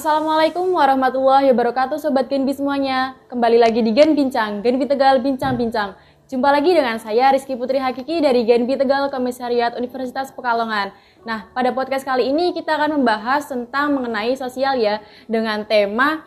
Assalamualaikum warahmatullahi wabarakatuh Sobat Genbi semuanya. Kembali lagi di Gen Bincang, Genbi Tegal Bincang-Bincang Jumpa lagi dengan saya Rizky Putri Hakiki dari Genbi Tegal Komisariat Universitas Pekalongan. Nah, pada podcast kali ini kita akan membahas tentang mengenai sosial ya Dengan tema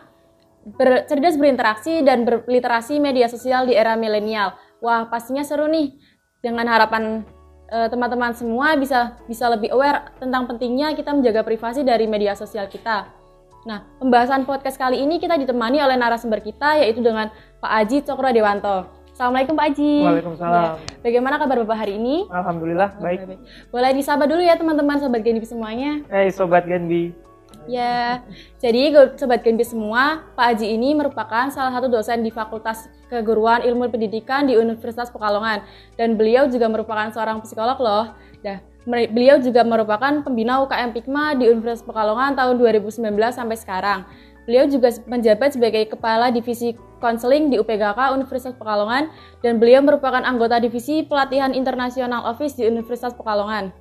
ber, cerdas berinteraksi dan berliterasi media sosial di era milenial. Wah, pastinya seru nih. Dengan harapan eh, teman-teman semua bisa bisa lebih aware tentang pentingnya kita menjaga privasi dari media sosial kita. Nah, pembahasan podcast kali ini kita ditemani oleh narasumber kita yaitu dengan Pak Aji Cokro Dewanto. Assalamualaikum Pak Aji. Waalaikumsalam. Ya. Bagaimana kabar Bapak hari ini? Alhamdulillah baik. Boleh disapa dulu ya teman-teman Sobat Genbi semuanya. Hai Sobat Genbi. Ya, jadi Sobat Genbi semua, Pak Aji ini merupakan salah satu dosen di Fakultas Keguruan Ilmu Pendidikan di Universitas Pekalongan. Dan beliau juga merupakan seorang psikolog loh. Dah, Beliau juga merupakan pembina UKM Pikma di Universitas Pekalongan tahun 2019 sampai sekarang. Beliau juga menjabat sebagai Kepala Divisi Konseling di UPGK Universitas Pekalongan dan beliau merupakan anggota Divisi Pelatihan Internasional Office di Universitas Pekalongan.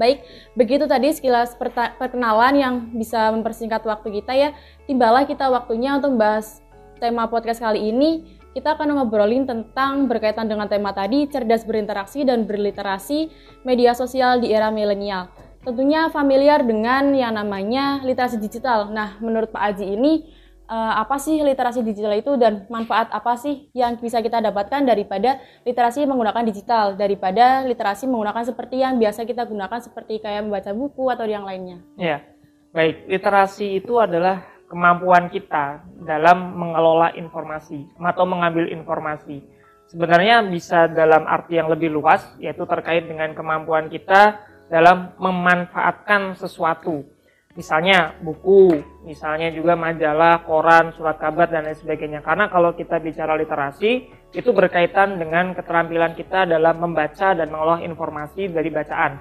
Baik, begitu tadi sekilas perkenalan yang bisa mempersingkat waktu kita ya. Timbalah kita waktunya untuk membahas tema podcast kali ini kita akan ngobrolin tentang berkaitan dengan tema tadi, cerdas berinteraksi dan berliterasi media sosial di era milenial. Tentunya familiar dengan yang namanya literasi digital. Nah, menurut Pak Aji ini, eh, apa sih literasi digital itu dan manfaat apa sih yang bisa kita dapatkan daripada literasi menggunakan digital, daripada literasi menggunakan seperti yang biasa kita gunakan seperti kayak membaca buku atau yang lainnya? Ya, baik. Literasi itu adalah kemampuan kita dalam mengelola informasi atau mengambil informasi. Sebenarnya bisa dalam arti yang lebih luas, yaitu terkait dengan kemampuan kita dalam memanfaatkan sesuatu. Misalnya buku, misalnya juga majalah, koran, surat kabar, dan lain sebagainya. Karena kalau kita bicara literasi, itu berkaitan dengan keterampilan kita dalam membaca dan mengolah informasi dari bacaan.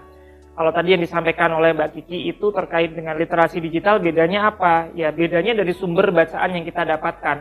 Kalau tadi yang disampaikan oleh Mbak Kiki itu terkait dengan literasi digital, bedanya apa? Ya bedanya dari sumber bacaan yang kita dapatkan.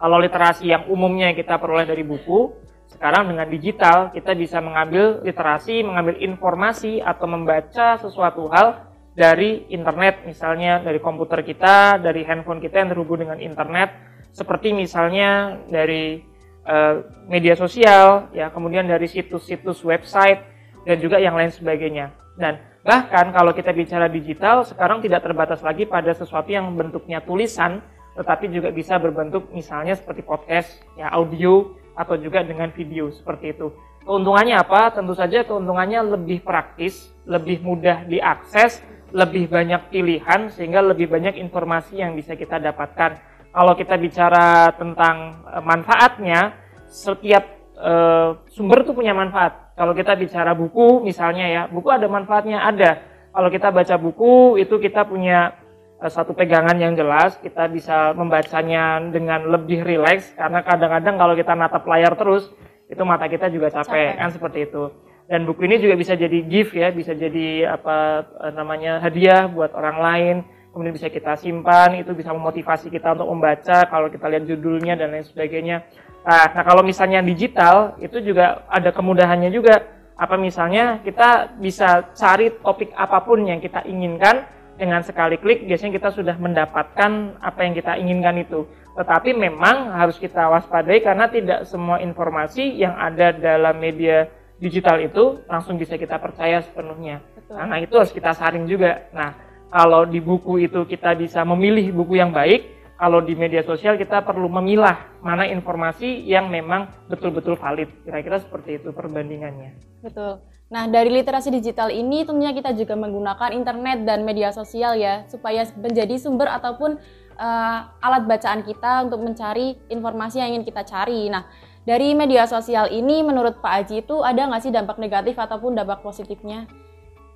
Kalau literasi yang umumnya kita peroleh dari buku, sekarang dengan digital kita bisa mengambil literasi, mengambil informasi atau membaca sesuatu hal dari internet, misalnya dari komputer kita, dari handphone kita yang terhubung dengan internet, seperti misalnya dari uh, media sosial, ya kemudian dari situs-situs website dan juga yang lain sebagainya. Dan bahkan kalau kita bicara digital, sekarang tidak terbatas lagi pada sesuatu yang bentuknya tulisan, tetapi juga bisa berbentuk misalnya seperti podcast, ya audio, atau juga dengan video seperti itu. Keuntungannya apa? Tentu saja keuntungannya lebih praktis, lebih mudah diakses, lebih banyak pilihan, sehingga lebih banyak informasi yang bisa kita dapatkan. Kalau kita bicara tentang eh, manfaatnya, setiap uh, sumber itu punya manfaat kalau kita bicara buku misalnya ya, buku ada manfaatnya ada. Kalau kita baca buku itu kita punya uh, satu pegangan yang jelas, kita bisa membacanya dengan lebih rileks karena kadang-kadang kalau kita natap layar terus itu mata kita juga capek, capek. kan seperti itu. Dan buku ini juga bisa jadi gift ya, bisa jadi apa eh, namanya hadiah buat orang lain kemudian bisa kita simpan, itu bisa memotivasi kita untuk membaca kalau kita lihat judulnya dan lain sebagainya. Nah, nah kalau misalnya digital itu juga ada kemudahannya juga. Apa misalnya kita bisa cari topik apa pun yang kita inginkan dengan sekali klik biasanya kita sudah mendapatkan apa yang kita inginkan itu. Tetapi memang harus kita waspadai karena tidak semua informasi yang ada dalam media digital itu langsung bisa kita percaya sepenuhnya. Betul. Nah, itu harus kita saring juga. Nah, kalau di buku itu kita bisa memilih buku yang baik, kalau di media sosial kita perlu memilah mana informasi yang memang betul-betul valid. Kira-kira seperti itu perbandingannya. Betul. Nah, dari literasi digital ini tentunya kita juga menggunakan internet dan media sosial ya, supaya menjadi sumber ataupun uh, alat bacaan kita untuk mencari informasi yang ingin kita cari. Nah, dari media sosial ini menurut Pak Aji itu ada nggak sih dampak negatif ataupun dampak positifnya?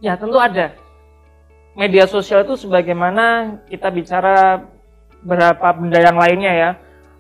Ya, tentu ada media sosial itu sebagaimana kita bicara berapa benda yang lainnya ya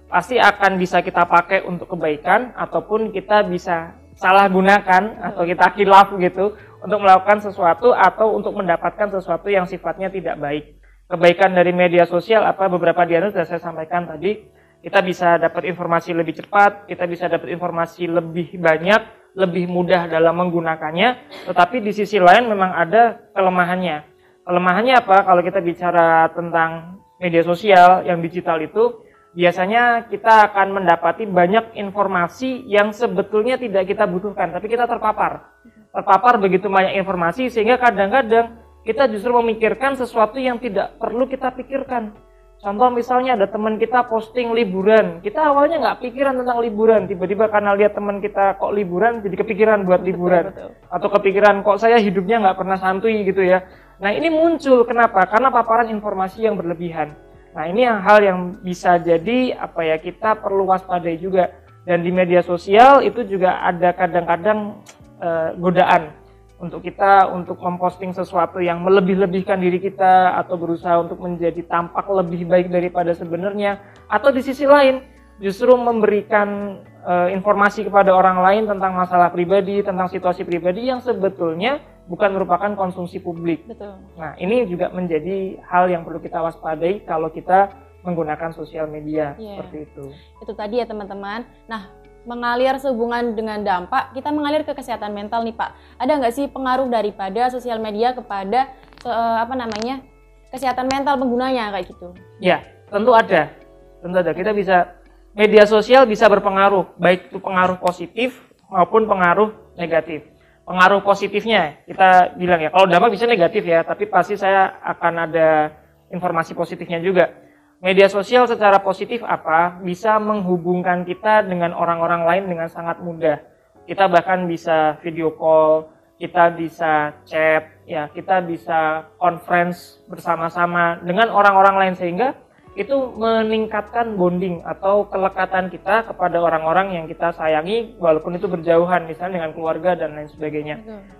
pasti akan bisa kita pakai untuk kebaikan ataupun kita bisa salah gunakan atau kita kilaf gitu untuk melakukan sesuatu atau untuk mendapatkan sesuatu yang sifatnya tidak baik. Kebaikan dari media sosial apa beberapa di sudah saya sampaikan tadi, kita bisa dapat informasi lebih cepat, kita bisa dapat informasi lebih banyak, lebih mudah dalam menggunakannya, tetapi di sisi lain memang ada kelemahannya Kelemahannya apa? Kalau kita bicara tentang media sosial yang digital itu biasanya kita akan mendapati banyak informasi yang sebetulnya tidak kita butuhkan, tapi kita terpapar. Terpapar begitu banyak informasi sehingga kadang-kadang kita justru memikirkan sesuatu yang tidak perlu kita pikirkan. Contoh misalnya ada teman kita posting liburan, kita awalnya nggak pikiran tentang liburan, tiba-tiba karena lihat teman kita kok liburan, jadi kepikiran buat liburan, betul, betul. atau kepikiran kok saya hidupnya nggak pernah santuy gitu ya. Nah ini muncul kenapa? Karena paparan informasi yang berlebihan. Nah ini yang hal yang bisa jadi apa ya kita perlu waspadai juga. Dan di media sosial itu juga ada kadang-kadang uh, godaan untuk kita untuk memposting sesuatu yang melebih-lebihkan diri kita atau berusaha untuk menjadi tampak lebih baik daripada sebenarnya atau di sisi lain justru memberikan uh, informasi kepada orang lain tentang masalah pribadi, tentang situasi pribadi yang sebetulnya bukan merupakan konsumsi publik. Betul. Nah, ini juga menjadi hal yang perlu kita waspadai kalau kita menggunakan sosial media yeah. seperti itu. Itu tadi ya teman-teman. Nah, mengalir sehubungan dengan dampak, kita mengalir ke kesehatan mental nih Pak. Ada nggak sih pengaruh daripada sosial media kepada uh, apa namanya kesehatan mental penggunanya kayak gitu? Ya, tentu ada, tentu ada. Kita bisa media sosial bisa berpengaruh, baik itu pengaruh positif maupun pengaruh negatif. Pengaruh positifnya kita bilang ya, kalau dampak bisa negatif ya, tapi pasti saya akan ada informasi positifnya juga. Media sosial secara positif apa? Bisa menghubungkan kita dengan orang-orang lain dengan sangat mudah. Kita bahkan bisa video call, kita bisa chat, ya kita bisa conference bersama-sama dengan orang-orang lain sehingga itu meningkatkan bonding atau kelekatan kita kepada orang-orang yang kita sayangi walaupun itu berjauhan misalnya dengan keluarga dan lain sebagainya.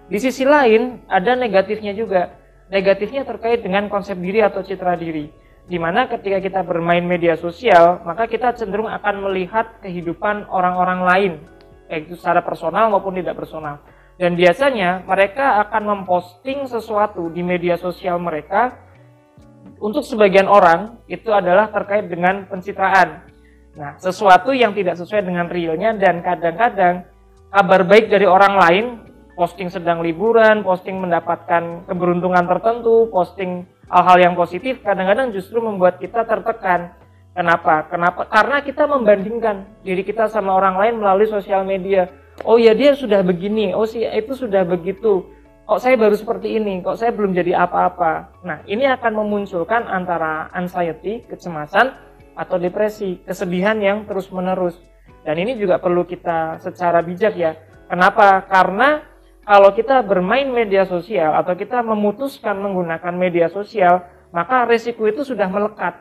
Di sisi lain ada negatifnya juga. Negatifnya terkait dengan konsep diri atau citra diri Di mana ketika kita bermain media sosial, maka kita cenderung akan melihat kehidupan orang-orang lain, baik itu secara personal maupun tidak personal. Dan biasanya mereka akan memposting sesuatu di media sosial mereka untuk sebagian orang itu adalah terkait dengan pencitraan. Nah, sesuatu yang tidak sesuai dengan realnya dan kadang-kadang kabar baik dari orang lain, posting sedang liburan, posting mendapatkan keberuntungan tertentu, posting hal-hal yang positif kadang-kadang justru membuat kita tertekan. Kenapa? Kenapa? Karena kita membandingkan diri kita sama orang lain melalui sosial media. Oh ya dia sudah begini, oh sih itu sudah begitu. Kok saya baru seperti ini, kok saya belum jadi apa-apa. Nah ini akan memunculkan antara anxiety, kecemasan, atau depresi, kesedihan yang terus-menerus. Dan ini juga perlu kita secara bijak ya. Kenapa? Karena kalau kita bermain media sosial atau kita memutuskan menggunakan media sosial, maka risiko itu sudah melekat.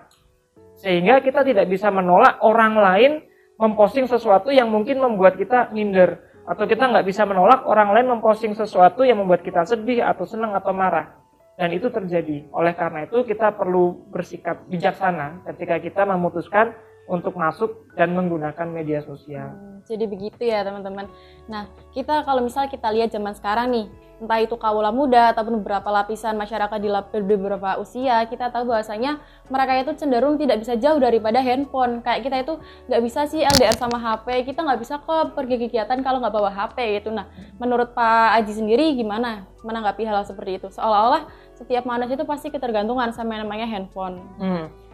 Sehingga kita tidak bisa menolak orang lain memposting sesuatu yang mungkin membuat kita minder. Atau kita nggak bisa menolak orang lain memposting sesuatu yang membuat kita sedih atau senang atau marah. Dan itu terjadi. Oleh karena itu kita perlu bersikap bijaksana ketika kita memutuskan untuk masuk dan menggunakan media sosial. Hmm, jadi begitu ya teman-teman. Nah kita kalau misal kita lihat zaman sekarang nih, entah itu kaula muda ataupun beberapa lapisan masyarakat di, di beberapa usia, kita tahu bahwasanya mereka itu cenderung tidak bisa jauh daripada handphone. Kayak kita itu nggak bisa sih LDR sama HP, kita nggak bisa kok pergi kegiatan kalau nggak bawa HP gitu. Nah menurut Pak Aji sendiri gimana menanggapi hal seperti itu? Seolah-olah setiap manusia itu pasti ketergantungan sama yang namanya handphone. Hmm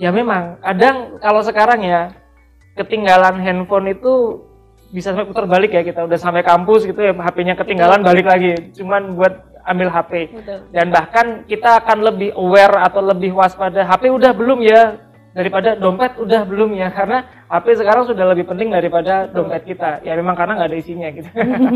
ya memang kadang kalau sekarang ya ketinggalan handphone itu bisa sampai putar balik ya kita udah sampai kampus gitu ya HP-nya ketinggalan Betul. balik lagi cuman buat ambil HP Betul. dan bahkan kita akan lebih aware atau lebih waspada HP udah belum ya daripada dompet udah belum ya karena HP sekarang sudah lebih penting daripada Betul. dompet kita ya memang karena nggak ada isinya gitu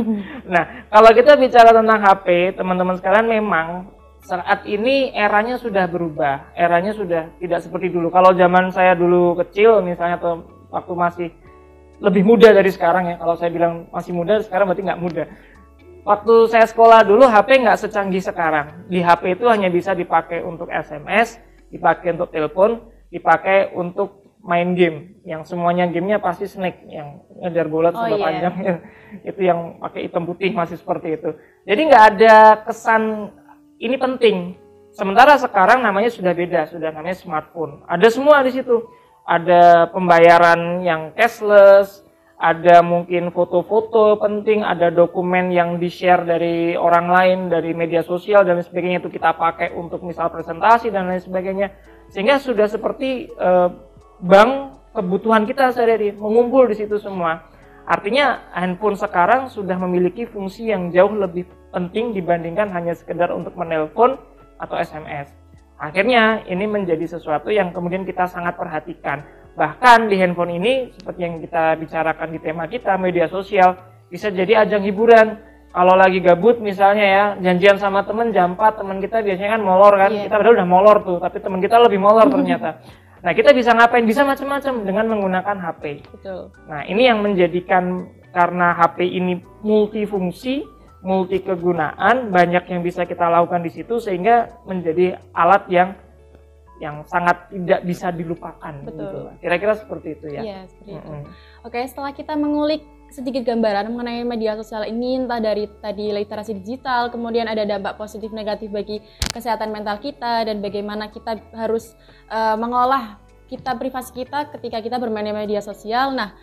nah kalau kita bicara tentang HP teman-teman sekalian memang saat ini eranya sudah berubah, eranya sudah tidak seperti dulu. Kalau zaman saya dulu kecil misalnya atau waktu masih lebih muda dari sekarang ya, kalau saya bilang masih muda, sekarang berarti nggak muda. Waktu saya sekolah dulu HP nggak secanggih sekarang. Di HP itu hanya bisa dipakai untuk SMS, dipakai untuk telepon, dipakai untuk main game yang semuanya gamenya pasti snake yang ngejar bola oh, yeah. panjang itu yang pakai hitam putih masih seperti itu jadi nggak ada kesan ini penting. Sementara sekarang namanya sudah beda, sudah namanya smartphone. Ada semua di situ. Ada pembayaran yang cashless, ada mungkin foto-foto penting, ada dokumen yang di-share dari orang lain, dari media sosial dan sebagainya itu kita pakai untuk misal presentasi dan lain sebagainya. Sehingga sudah seperti uh, bank kebutuhan kita sehari-hari mengumpul di situ semua. Artinya handphone sekarang sudah memiliki fungsi yang jauh lebih penting dibandingkan hanya sekedar untuk menelpon atau SMS. Akhirnya ini menjadi sesuatu yang kemudian kita sangat perhatikan. Bahkan di handphone ini seperti yang kita bicarakan di tema kita media sosial bisa jadi ajang hiburan. Kalau lagi gabut misalnya ya janjian sama temen jam 4 teman kita biasanya kan molor kan. Yeah. kita padahal udah molor tuh tapi teman kita lebih molor ternyata. Nah kita bisa ngapain? Bisa macam-macam dengan menggunakan HP betul. Nah ini yang menjadikan karena HP ini multifungsi multi kegunaan banyak yang bisa kita lakukan di situ sehingga menjadi alat yang yang sangat tidak bisa dilupakan betul gitu. kira-kira seperti itu ya iya seperti mm -hmm. itu oke setelah kita mengulik sedikit gambaran mengenai media sosial ini entah dari tadi literasi digital, kemudian ada dampak positif negatif bagi kesehatan mental kita dan bagaimana kita harus uh, mengolah kita privasi kita ketika kita bermain media sosial. Nah,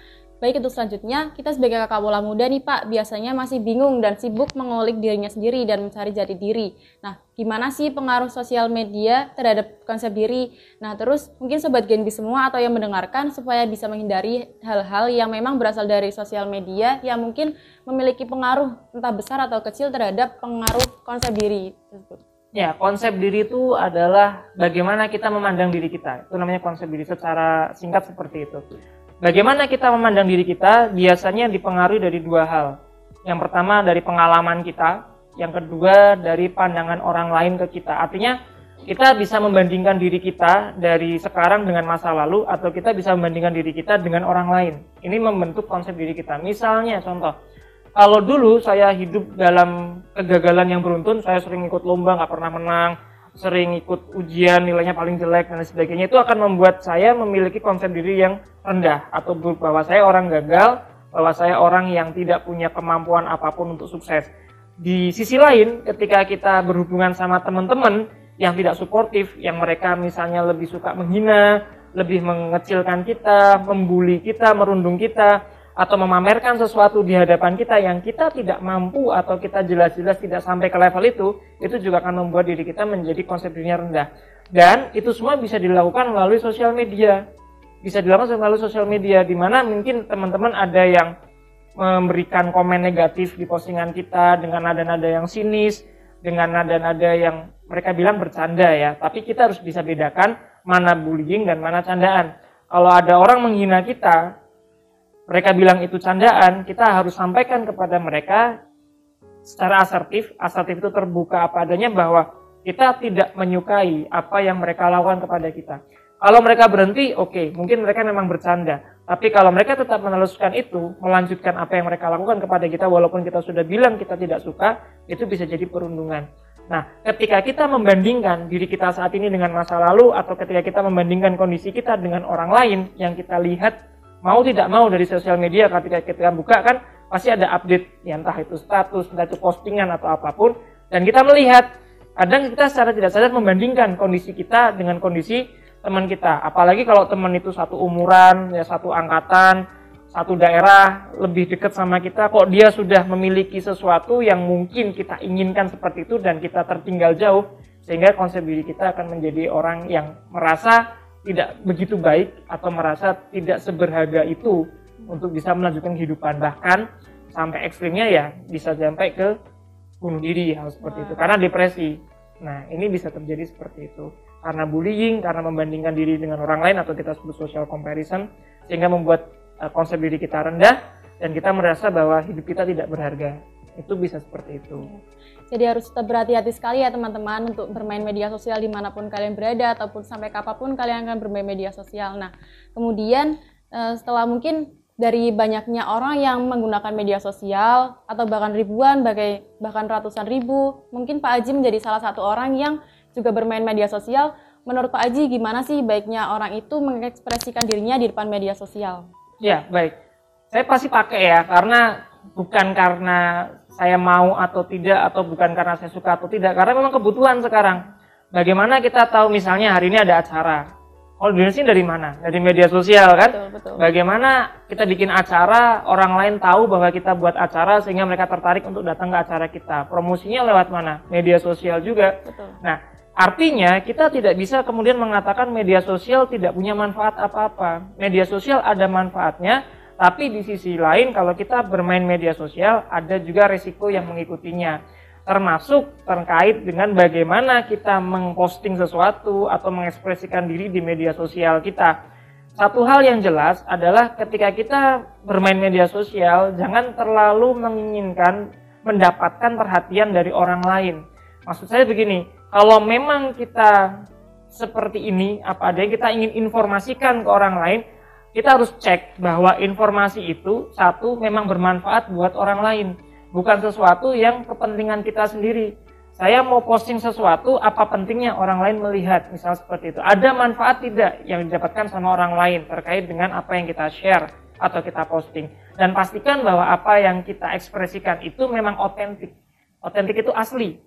Baik untuk selanjutnya, kita sebagai kakak bola muda nih Pak, biasanya masih bingung dan sibuk mengulik dirinya sendiri dan mencari jati diri. Nah, gimana sih pengaruh sosial media terhadap konsep diri? Nah, terus mungkin Sobat Genbi semua atau yang mendengarkan supaya bisa menghindari hal-hal yang memang berasal dari sosial media yang mungkin memiliki pengaruh entah besar atau kecil terhadap pengaruh konsep diri tersebut. Ya, konsep diri itu adalah bagaimana kita memandang diri kita. Itu namanya konsep diri secara singkat seperti itu. Bagaimana kita memandang diri kita biasanya dipengaruhi dari dua hal. Yang pertama dari pengalaman kita, yang kedua dari pandangan orang lain ke kita. Artinya kita bisa membandingkan diri kita dari sekarang dengan masa lalu atau kita bisa membandingkan diri kita dengan orang lain. Ini membentuk konsep diri kita. Misalnya contoh, kalau dulu saya hidup dalam kegagalan yang beruntun, saya sering ikut lomba nggak pernah menang, sering ikut ujian nilainya paling jelek dan sebagainya itu akan membuat saya memiliki konsep diri yang rendah atau bahwa saya orang gagal, bahwa saya orang yang tidak punya kemampuan apa pun untuk sukses. Di sisi lain, ketika kita berhubungan sama teman-teman yang tidak suportif, yang mereka misalnya lebih suka menghina, lebih mengecilkan kita, membuli kita, merundung kita, atau memamerkan sesuatu di hadapan kita yang kita tidak mampu atau kita jelas-jelas tidak sampai ke level itu, itu juga akan membuat diri kita menjadi konsep dirinya rendah. Dan itu semua bisa dilakukan melalui sosial media. Bisa dilakukan melalui sosial media, di mana mungkin teman-teman ada yang memberikan komen negatif di postingan kita dengan nada-nada yang sinis, dengan nada-nada yang mereka bilang bercanda ya. Tapi kita harus bisa bedakan mana bullying dan mana candaan. Kalau ada orang menghina kita, mereka bilang itu candaan, kita harus sampaikan kepada mereka secara asertif. Asertif itu terbuka apa adanya bahwa kita tidak menyukai apa yang mereka lakukan kepada kita. Kalau mereka berhenti, oke, okay, mungkin mereka memang bercanda. Tapi kalau mereka tetap meneruskan itu, melanjutkan apa yang mereka lakukan kepada kita, walaupun kita sudah bilang kita tidak suka, itu bisa jadi perundungan. Nah, ketika kita membandingkan diri kita saat ini dengan masa lalu, atau ketika kita membandingkan kondisi kita dengan orang lain yang kita lihat mau tidak mau dari sosial media ketika kita buka kan pasti ada update. Ya entah itu status, entah itu postingan atau apa pun. Dan kita melihat kadang kita secara tidak sadar membandingkan kondisi kita dengan kondisi teman kita. Apalagi kalau teman itu satu umuran ya satu angkatan satu daerah lebih dekat sama kita kok dia sudah memiliki sesuatu yang mungkin kita inginkan seperti itu dan kita tertinggal jauh sehingga konsep diri kita akan menjadi orang yang merasa tidak begitu baik atau merasa tidak seberharga itu untuk bisa melanjutkan kehidupan. Bahkan sampai ekstrimnya ya bisa sampai ke bunuh diri hal seperti itu. Karena depresi. Nah ini bisa terjadi seperti itu. Karena bullying karena membandingkan diri dengan orang lain atau kita sebut social comparison sehingga membuat uh, konsep diri kita rendah dan kita merasa bahwa hidup kita tidak berharga. Itu bisa seperti itu jadi harus tetap berhati-hati sekali ya teman-teman untuk bermain media sosial di mana pun kalian berada ataupun sampai kapan pun kalian akan bermain media sosial. Nah, kemudian eh, setelah mungkin dari banyaknya orang yang menggunakan media sosial atau bahkan ribuan, bahkan ratusan ribu, mungkin Pak Aji menjadi salah satu orang yang juga bermain media sosial. Menurut Pak Aji, gimana sih baiknya orang itu mengekspresikan dirinya di depan media sosial? Ya, baik. Saya pasti pakai ya, karena bukan karena saya mau atau tidak atau bukan karena saya suka atau tidak karena memang kebutuhan sekarang bagaimana kita tahu misalnya hari ini ada acara sini dari mana? Dari media sosial kan? Betul, betul. Bagaimana kita bikin acara, orang lain tahu bahwa kita buat acara sehingga mereka tertarik untuk datang ke acara kita. Promosinya lewat mana? Media sosial juga. Betul. Nah, Artinya kita tidak bisa kemudian mengatakan media sosial tidak punya manfaat apa-apa. Media sosial ada manfaatnya, tapi di sisi lain kalau kita bermain media sosial ada juga resiko yang mengikutinya. Termasuk terkait dengan bagaimana kita mengposting sesuatu atau mengekspresikan diri di media sosial kita. Satu hal yang jelas adalah ketika kita bermain media sosial jangan terlalu menginginkan mendapatkan perhatian dari orang lain. Maksud saya begini, kalau memang kita seperti ini, apa adanya kita ingin informasikan ke orang lain, kita harus cek bahwa informasi itu satu memang bermanfaat buat orang lain, bukan sesuatu yang kepentingan kita sendiri. Saya mau posting sesuatu, apa pentingnya orang lain melihat, misal seperti itu. Ada manfaat tidak yang didapatkan sama orang lain terkait dengan apa yang kita share atau kita posting. Dan pastikan bahwa apa yang kita ekspresikan itu memang otentik. Otentik itu asli,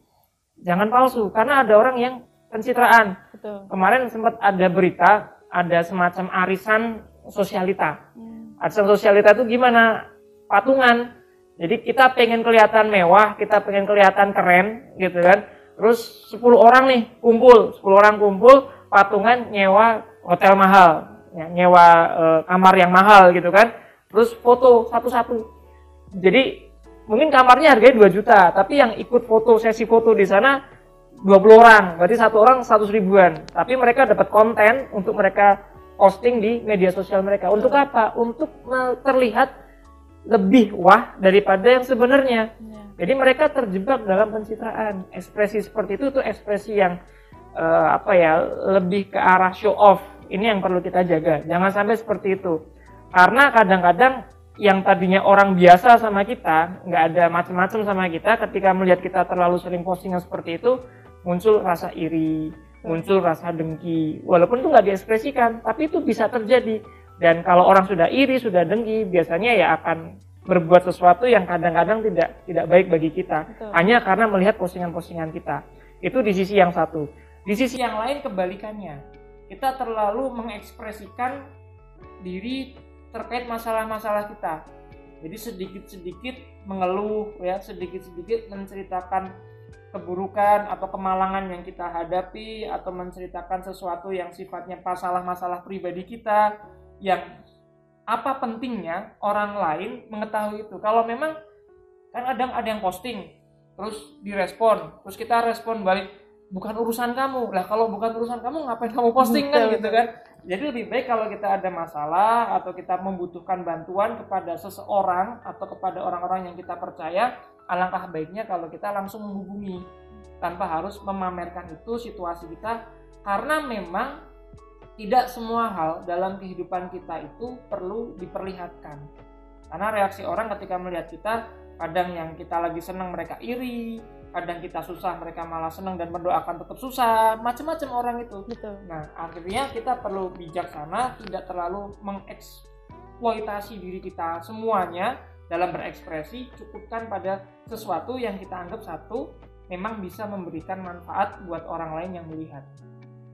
jangan palsu karena ada orang yang pencitraan. Betul. Kemarin sempat ada berita ada semacam arisan sosialita. Hmm. Arisan sosialita itu gimana? Patungan. Jadi kita pengen kelihatan mewah, kita pengen kelihatan keren gitu kan. Terus 10 orang nih kumpul, 10 orang kumpul patungan nyewa hotel mahal, ya, nyewa e, kamar yang mahal gitu kan. Terus foto satu-satu. Jadi mungkin kamarnya harganya 2 juta, tapi yang ikut foto sesi foto di sana 20 orang, berarti satu orang 100 ribuan. Tapi mereka dapat konten untuk mereka posting di media sosial mereka. Untuk apa? Untuk terlihat lebih wah daripada yang sebenarnya. Ya. Jadi mereka terjebak dalam pencitraan. Ekspresi seperti itu tuh ekspresi yang uh, apa ya lebih ke arah show off. Ini yang perlu kita jaga. Jangan sampai seperti itu. Karena kadang-kadang yang tadinya orang biasa sama kita, nggak ada macam-macam sama kita, ketika melihat kita terlalu sering postingan seperti itu, muncul rasa iri, muncul rasa dengki. Walaupun itu nggak diekspresikan, tapi itu bisa terjadi. Dan kalau orang sudah iri, sudah dengki, biasanya ya akan berbuat sesuatu yang kadang-kadang tidak tidak baik bagi kita, Betul. hanya karena melihat postingan-postingan kita. Itu di sisi yang satu. Di sisi yang lain kebalikannya, kita terlalu mengekspresikan diri terkait masalah-masalah kita. Jadi sedikit-sedikit mengeluh ya, sedikit-sedikit menceritakan keburukan atau kemalangan yang kita hadapi atau menceritakan sesuatu yang sifatnya masalah-masalah pribadi kita yang apa pentingnya orang lain mengetahui itu. Kalau memang kan kadang ada yang posting terus direspon, terus kita respon balik bukan urusan kamu. Lah kalau bukan urusan kamu ngapain kamu posting kan gitu kan? Jadi lebih baik kalau kita ada masalah atau kita membutuhkan bantuan kepada seseorang atau kepada orang-orang yang kita percaya, alangkah baiknya kalau kita langsung menghubungi tanpa harus memamerkan itu situasi kita karena memang tidak semua hal dalam kehidupan kita itu perlu diperlihatkan. Karena reaksi orang ketika melihat kita, kadang yang kita lagi senang mereka iri, kadang kita susah mereka malah senang dan mendoakan tetap susah macam-macam orang itu Betul. nah akhirnya kita perlu bijaksana tidak terlalu mengeksploitasi diri kita semuanya dalam berekspresi cukupkan pada sesuatu yang kita anggap satu memang bisa memberikan manfaat buat orang lain yang melihat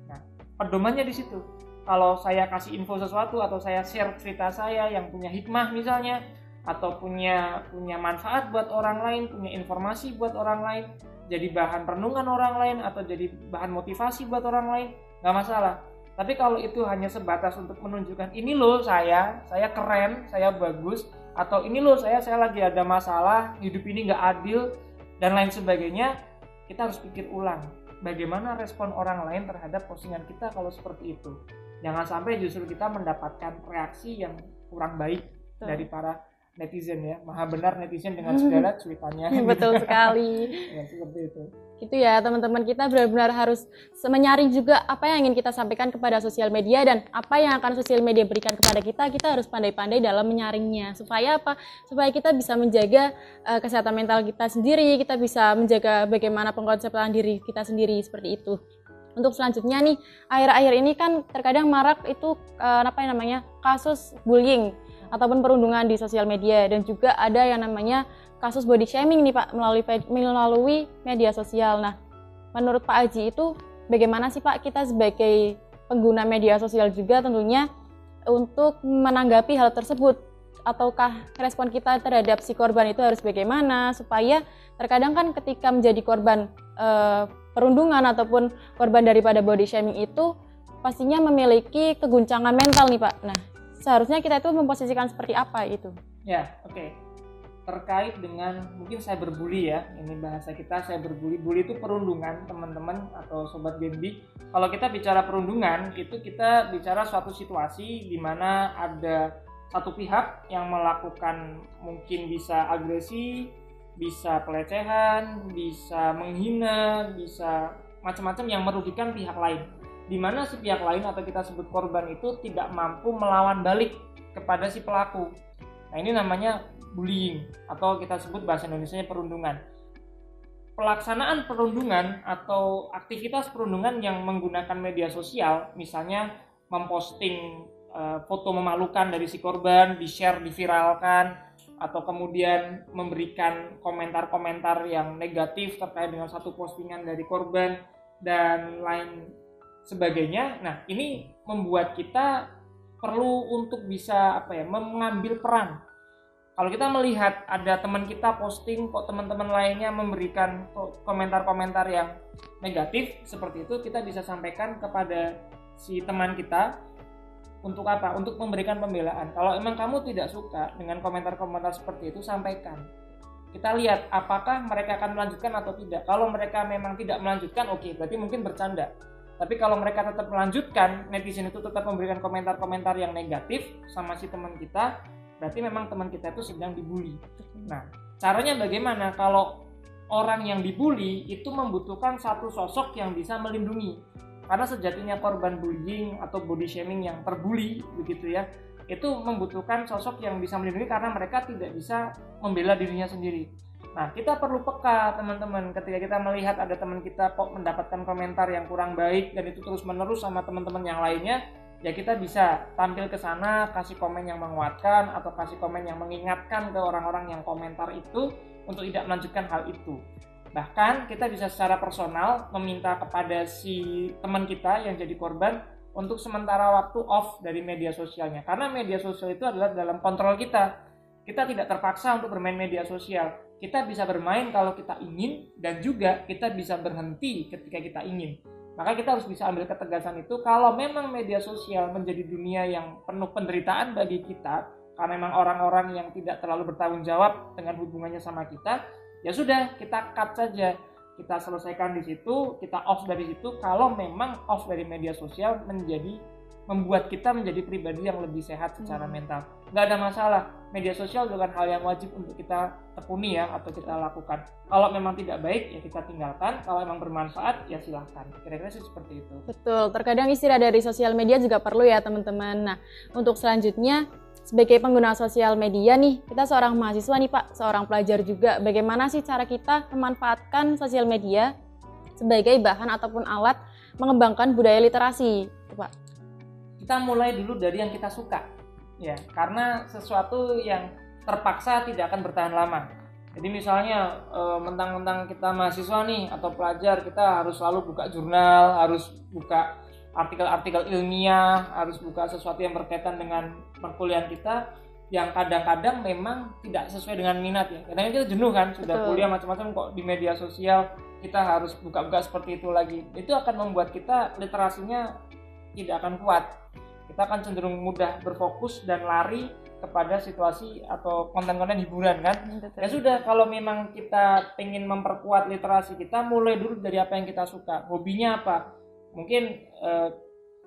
nah pedomannya di situ kalau saya kasih info sesuatu atau saya share cerita saya yang punya hikmah misalnya atau punya punya manfaat buat orang lain, punya informasi buat orang lain, jadi bahan renungan orang lain atau jadi bahan motivasi buat orang lain, nggak masalah. Tapi kalau itu hanya sebatas untuk menunjukkan ini loh saya, saya keren, saya bagus, atau ini loh saya, saya lagi ada masalah, hidup ini nggak adil dan lain sebagainya, kita harus pikir ulang bagaimana respon orang lain terhadap postingan kita kalau seperti itu. Jangan sampai justru kita mendapatkan reaksi yang kurang baik dari para netizen ya. Maha benar netizen dengan segala cuitannya. Betul sekali. Ya, seperti itu. Itu ya teman-teman. Kita benar-benar harus menyaring juga apa yang ingin kita sampaikan kepada sosial media dan apa yang akan sosial media berikan kepada kita. Kita harus pandai-pandai dalam menyaringnya. Supaya apa? Supaya kita bisa menjaga uh, kesehatan mental kita sendiri. Kita bisa menjaga bagaimana pengkonsepan diri kita sendiri seperti itu. Untuk selanjutnya nih akhir-akhir ini kan terkadang marak itu uh, apa yang namanya? Kasus bullying ataupun perundungan di sosial media dan juga ada yang namanya kasus body shaming nih Pak melalui melalui media sosial. Nah, menurut Pak Aji itu bagaimana sih Pak kita sebagai pengguna media sosial juga tentunya untuk menanggapi hal tersebut ataukah respon kita terhadap si korban itu harus bagaimana supaya terkadang kan ketika menjadi korban uh, perundungan ataupun korban daripada body shaming itu pastinya memiliki keguncangan mental nih Pak. Nah, seharusnya kita itu memposisikan seperti apa itu? Ya, oke. Okay. Terkait dengan mungkin saya berbuli ya, ini bahasa kita saya berbuli. Bully itu perundungan teman-teman atau sobat Gembi. Kalau kita bicara perundungan, itu kita bicara suatu situasi di mana ada satu pihak yang melakukan mungkin bisa agresi, bisa pelecehan, bisa menghina, bisa macam-macam yang merugikan pihak lain. Di mana si pihak lain atau kita sebut korban itu tidak mampu melawan balik kepada si pelaku. Nah ini namanya bullying atau kita sebut bahasa Indonesia perundungan. Pelaksanaan perundungan atau aktivitas perundungan yang menggunakan media sosial, misalnya memposting uh, foto memalukan dari si korban, di-share, diviralkan, atau kemudian memberikan komentar-komentar yang negatif terkait dengan satu postingan dari korban dan lain sebagainya. Nah, ini membuat kita perlu untuk bisa apa ya, mengambil peran. Kalau kita melihat ada teman kita posting kok teman-teman lainnya memberikan komentar-komentar yang negatif seperti itu, kita bisa sampaikan kepada si teman kita untuk apa? Untuk memberikan pembelaan. Kalau emang kamu tidak suka dengan komentar-komentar seperti itu, sampaikan. Kita lihat apakah mereka akan melanjutkan atau tidak. Kalau mereka memang tidak melanjutkan, oke, okay, berarti mungkin bercanda. Tapi kalau mereka tetap melanjutkan, netizen itu tetap memberikan komentar-komentar yang negatif sama si teman kita, berarti memang teman kita itu sedang dibully. Nah, caranya bagaimana? Kalau orang yang dibully itu membutuhkan satu sosok yang bisa melindungi karena sejatinya korban bullying atau body shaming yang terbully begitu ya itu membutuhkan sosok yang bisa melindungi karena mereka tidak bisa membela dirinya sendiri. Nah, kita perlu peka teman-teman ketika kita melihat ada teman kita kok mendapatkan komentar yang kurang baik dan itu terus menerus sama teman-teman yang lainnya, ya kita bisa tampil ke sana, kasih komen yang menguatkan atau kasih komen yang mengingatkan ke orang-orang yang komentar itu untuk tidak melanjutkan hal itu. Bahkan kita bisa secara personal meminta kepada si teman kita yang jadi korban untuk sementara waktu off dari media sosialnya. Karena media sosial itu adalah dalam kontrol kita. Kita tidak terpaksa untuk bermain media sosial. Kita bisa bermain kalau kita ingin dan juga kita bisa berhenti ketika kita ingin. Maka kita harus bisa ambil ketegasan itu kalau memang media sosial menjadi dunia yang penuh penderitaan bagi kita karena memang orang-orang yang tidak terlalu bertanggung jawab dengan hubungannya sama kita, ya sudah kita cut saja kita selesaikan di situ kita off dari situ kalau memang off dari media sosial menjadi membuat kita menjadi pribadi yang lebih sehat secara hmm. mental. Nggak ada masalah. Media sosial bukan hal yang wajib untuk kita tekuni ya atau kita lakukan. Kalau memang tidak baik ya kita tinggalkan. Kalau memang bermanfaat ya silahkan. Kira-kira sih seperti itu. Betul. Terkadang istirahat dari sosial media juga perlu ya teman-teman. Nah untuk selanjutnya sebagai pengguna sosial media nih, kita seorang mahasiswa nih Pak, seorang pelajar juga, bagaimana sih cara kita memanfaatkan sosial media sebagai bahan ataupun alat mengembangkan budaya literasi, Pak? Kita mulai dulu dari yang kita suka, ya, karena sesuatu yang terpaksa tidak akan bertahan lama. Jadi misalnya eh, mentang-mentang kita mahasiswa nih atau pelajar, kita harus selalu buka jurnal, harus buka artikel-artikel ilmiah, harus buka sesuatu yang berkaitan dengan perkuliahan kita yang kadang-kadang memang tidak sesuai dengan minat ya. Kadang kita jenuh kan, sudah Betul. kuliah macam-macam kok di media sosial kita harus buka-buka seperti itu lagi. Itu akan membuat kita literasinya tidak akan kuat. Kita akan cenderung mudah berfokus dan lari kepada situasi atau konten-konten hiburan kan. Betul. Ya sudah kalau memang kita ingin memperkuat literasi kita mulai dulu dari apa yang kita suka. Hobinya apa? mungkin uh,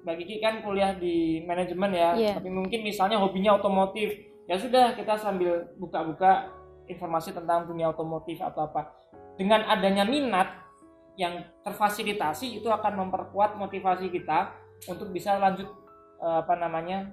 Mbak Kiki kan kuliah di manajemen ya, yeah. tapi mungkin misalnya hobinya otomotif, ya sudah kita sambil buka-buka informasi tentang dunia otomotif atau apa. Dengan adanya minat yang terfasilitasi itu akan memperkuat motivasi kita untuk bisa lanjut apa namanya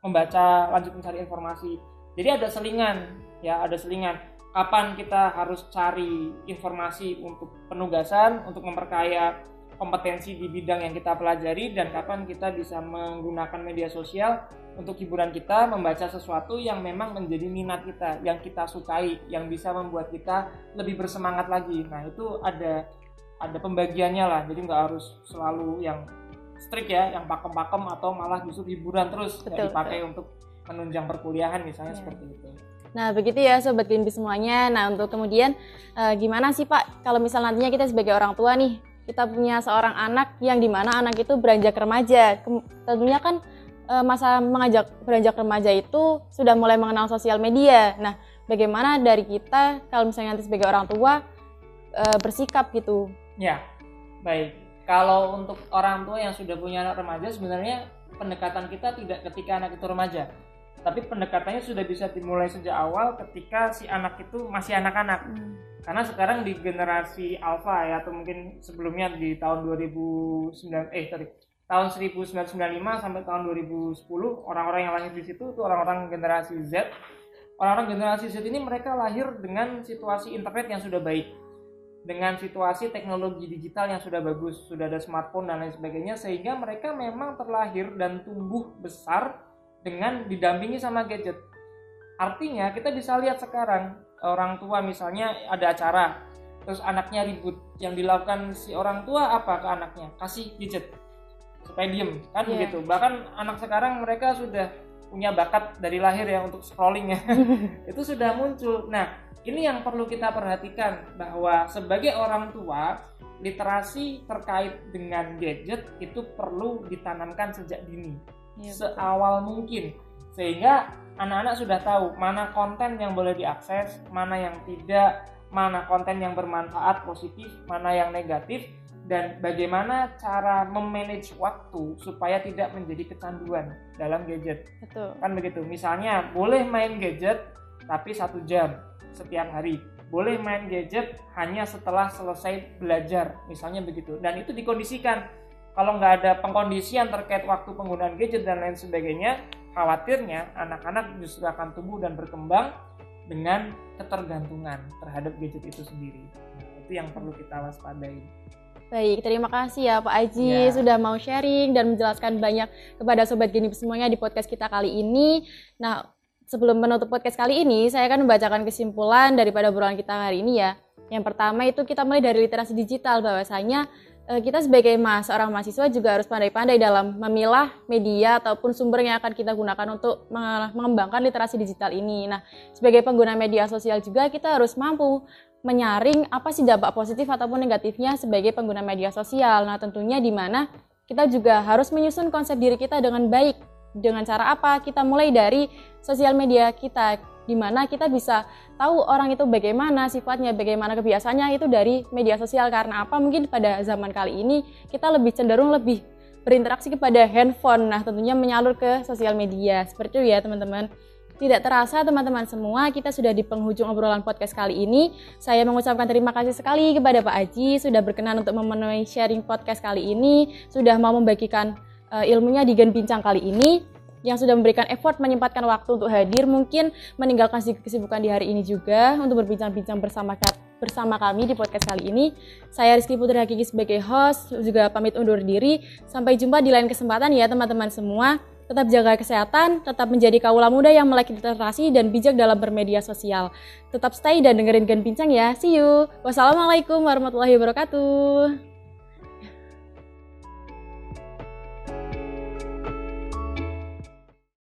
membaca, lanjut mencari informasi. Jadi ada selingan, ya ada selingan. Kapan kita harus cari informasi untuk penugasan, untuk memperkaya kompetensi di bidang yang kita pelajari dan kapan kita bisa menggunakan media sosial untuk hiburan kita membaca sesuatu yang memang menjadi minat kita yang kita sukai yang bisa membuat kita lebih bersemangat lagi nah itu ada ada pembagiannya lah jadi nggak harus selalu yang strict ya yang pakem-pakem atau malah justru hiburan terus betul, yang dipakai betul. untuk menunjang perkuliahan misalnya ya. seperti itu Nah, begitu ya Sobat Greenpeace semuanya. Nah, untuk kemudian uh, gimana sih Pak kalau misal nantinya kita sebagai orang tua nih kita punya seorang anak yang di mana anak itu beranjak remaja. Tentunya kan eh, masa mengajak beranjak remaja itu sudah mulai mengenal sosial media. Nah, bagaimana dari kita kalau misalnya nanti sebagai orang tua eh, bersikap gitu? Ya, baik. Kalau untuk orang tua yang sudah punya anak remaja, sebenarnya pendekatan kita tidak ketika anak itu remaja, tapi pendekatannya sudah bisa dimulai sejak awal ketika si anak itu masih anak-anak. Karena sekarang di generasi alpha ya atau mungkin sebelumnya di tahun 2009 eh sorry tahun 1995 sampai tahun 2010 orang-orang yang lahir di situ itu orang-orang generasi Z. Orang-orang generasi Z ini mereka lahir dengan situasi internet yang sudah baik dengan situasi teknologi digital yang sudah bagus, sudah ada smartphone dan lain sebagainya, sehingga mereka memang terlahir dan tumbuh besar dengan didampingi sama gadget. Artinya kita bisa lihat sekarang orang tua misalnya ada acara, terus anaknya ribut, yang dilakukan si orang tua apa ke anaknya? Kasih gadget supaya diem, kan Iya. begitu. Bahkan anak sekarang mereka sudah punya bakat dari lahir ya untuk scrolling ya, itu sudah muncul. Nah ini yang perlu kita perhatikan bahwa sebagai orang tua literasi terkait dengan gadget itu perlu ditanamkan sejak dini. Iya, seawal mungkin. Sehingga anak-anak sudah tahu mana konten yang boleh diakses mana yang tidak mana konten yang bermanfaat positif mana yang negatif dan bagaimana cara memanage waktu supaya tidak menjadi kecanduan dalam gadget. Betul. kan begitu misalnya boleh main gadget tapi satu jam setiap hari. Boleh main gadget hanya setelah selesai belajar misalnya begitu. Dan itu dikondisikan. Kalau nggak ada pengkondisian terkait waktu penggunaan gadget dan lain sebagainya khawatirnya anak-anak justru akan tumbuh dan berkembang dengan ketergantungan terhadap gadget itu sendiri. Nah, itu yang perlu kita waspadai Baik, terima kasih ya Pak Aji Ya. sudah mau sharing dan menjelaskan banyak kepada Sobat Gini semuanya di podcast kita kali ini. Nah, sebelum menutup podcast kali ini, saya akan membacakan kesimpulan daripada obrolan kita hari ini ya. Yang pertama itu kita mulai dari literasi digital bahwasanya eh, kita sebagai mas seorang mahasiswa juga harus pandai-pandai dalam memilah media ataupun sumber yang akan kita gunakan untuk menge- mengembangkan literasi digital ini. Nah, sebagai pengguna media sosial juga kita harus mampu menyaring apa sih dampak positif ataupun negatifnya sebagai pengguna media sosial. Nah, tentunya di mana kita juga harus menyusun konsep diri kita dengan baik. Dengan cara apa? Kita mulai dari sosial media kita di mana kita bisa tahu orang itu bagaimana sifatnya, bagaimana kebiasaannya itu dari media sosial karena apa? Mungkin pada zaman kali ini kita lebih cenderung lebih berinteraksi kepada handphone. Nah, tentunya menyalur ke sosial media. Seperti itu ya, teman-teman. Tidak terasa teman-teman semua, kita sudah di penghujung obrolan podcast kali ini. Saya mengucapkan terima kasih sekali kepada Pak Aji sudah berkenan untuk memenuhi sharing podcast kali ini, sudah mau membagikan eh, ilmunya di Gen Bincang kali ini, yang sudah memberikan effort menyempatkan waktu untuk hadir, mungkin meninggalkan kesibukan di hari ini juga untuk berbincang-bincang bersama bersama kami di podcast kali ini. Saya Rizky Putri Hakiki sebagai host, juga pamit undur diri. Sampai jumpa di lain kesempatan ya teman-teman semua. Tetap jaga kesehatan, tetap menjadi kaula muda yang melek literasi dan bijak dalam bermedia sosial. Tetap stay dan dengerin Gen Bincang ya. See you. Wassalamualaikum warahmatullahi wabarakatuh.